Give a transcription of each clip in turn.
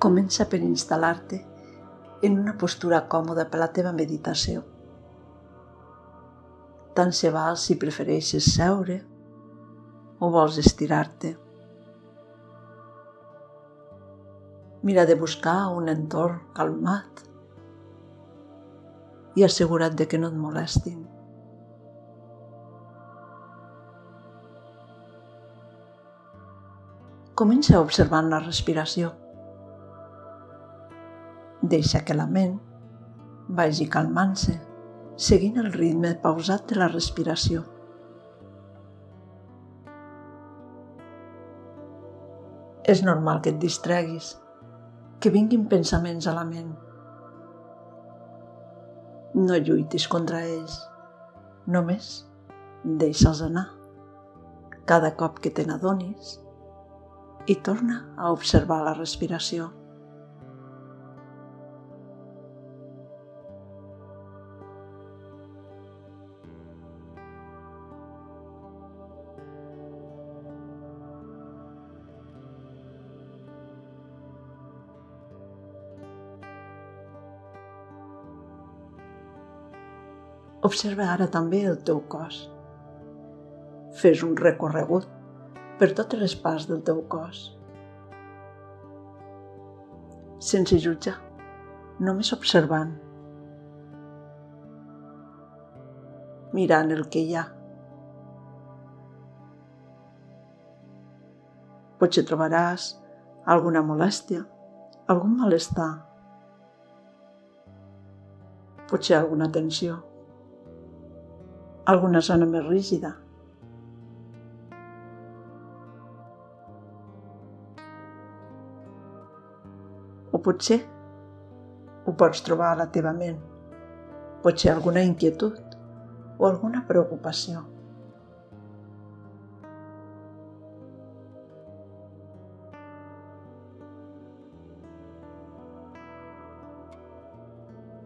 Comença per instal·lar-te en una postura còmoda per la teva meditació. Tant se val si prefereixes seure o vols estirar-te. Mira de buscar un entorn calmat i assegura't de que no et molestin. Comença observant la respiració deixa que la ment vagi calmant-se, seguint el ritme pausat de la respiració. És normal que et distreguis, que vinguin pensaments a la ment. No lluitis contra ells, només deixa'ls anar. Cada cop que te n'adonis, i torna a observar la respiració. Observa ara també el teu cos. Fes un recorregut per totes les parts del teu cos. Sense jutjar, només observant. Mirant el que hi ha. Potser trobaràs alguna molèstia, algun malestar, potser alguna tensió alguna zona més rígida. O potser ho pots trobar a la teva ment. Potser alguna inquietud o alguna preocupació.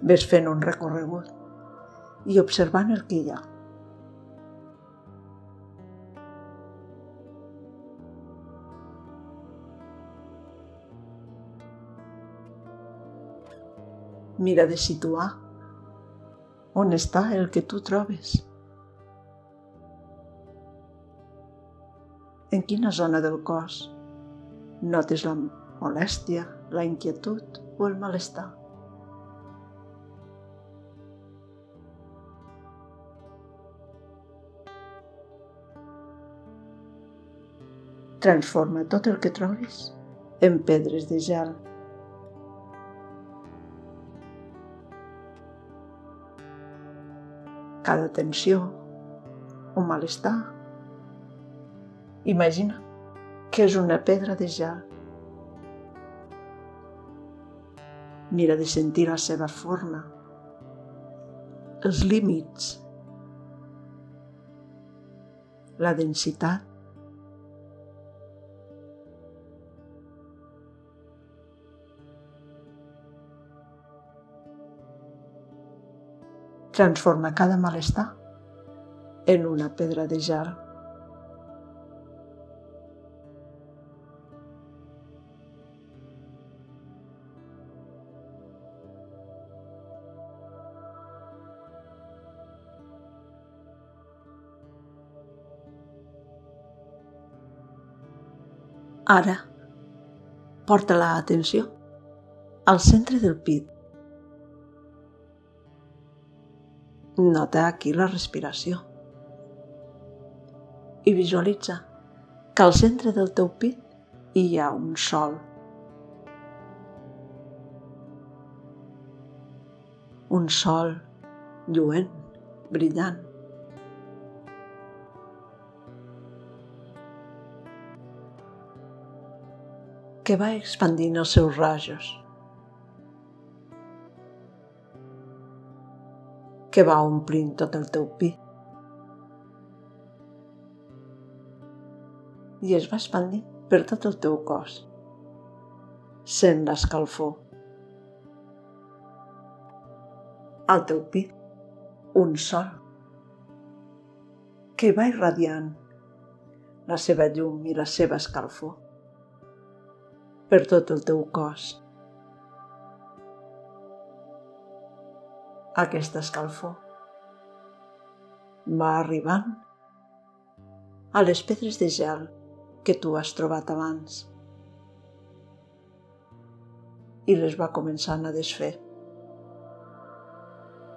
Ves fent un recorregut i observant el que hi ha. Mira de situar on està el que tu trobes. En quina zona del cos notes la molèstia, la inquietud o el malestar? Transforma tot el que trobis en pedres de gel cada tensió o malestar. Imagina que és una pedra de gel. Mira de sentir la seva forma, els límits, la densitat transforma cada malestar en una pedra de gel. Ara, porta la atenció al centre del pit Nota aquí la respiració. I visualitza que al centre del teu pit hi ha un sol. Un sol lluent, brillant. que va expandint els seus rajos. Que va omplint tot el teu pit. I es va expandir per tot el teu cos, sent l'escalfor. Al teu pit, un sol que va irradiant la seva llum i la seva escalfor per tot el teu cos. Aquesta escalfor. Va arribant a les pedres de gel que tu has trobat abans i les va començant a desfer.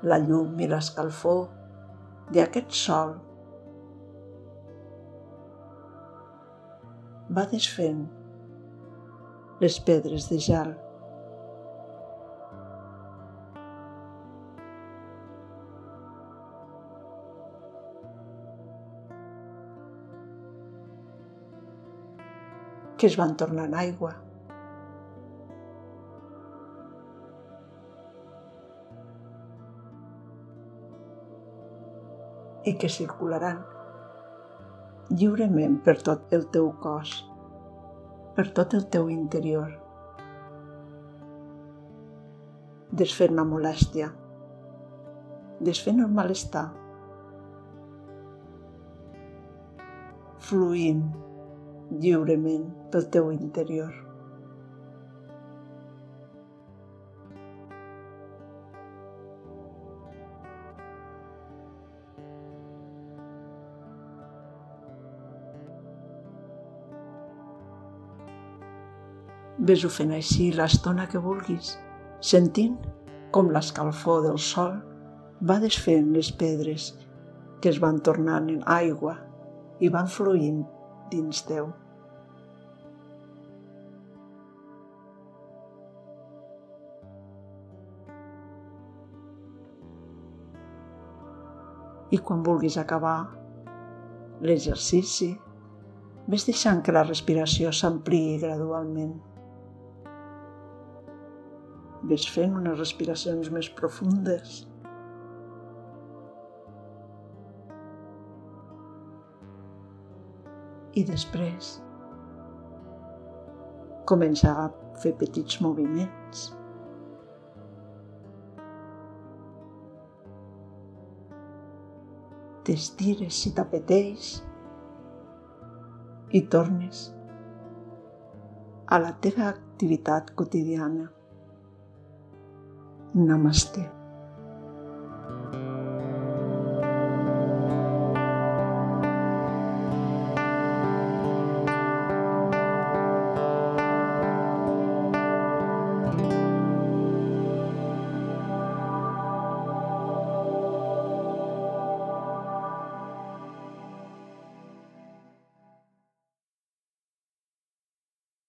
La llum i l'escalfor d'aquest sol va desfent les pedres de gel. Que es van tornar en aigua. i que circularan lliurement per tot el teu cos, per tot el teu interior, desfent la molèstia, desfent el malestar, fluint lliurement pel teu interior. Ves-ho fent així l'estona que vulguis, sentint com l'escalfor del sol va desfent les pedres que es van tornant en aigua i van fluint dins teu. I quan vulguis acabar l'exercici, ves deixant que la respiració s'ampliï gradualment. Ves fent unes respiracions més profundes. I després comença a fer petits moviments. T'estires si t'apeteix i tornes a la teva activitat quotidiana. Namaste.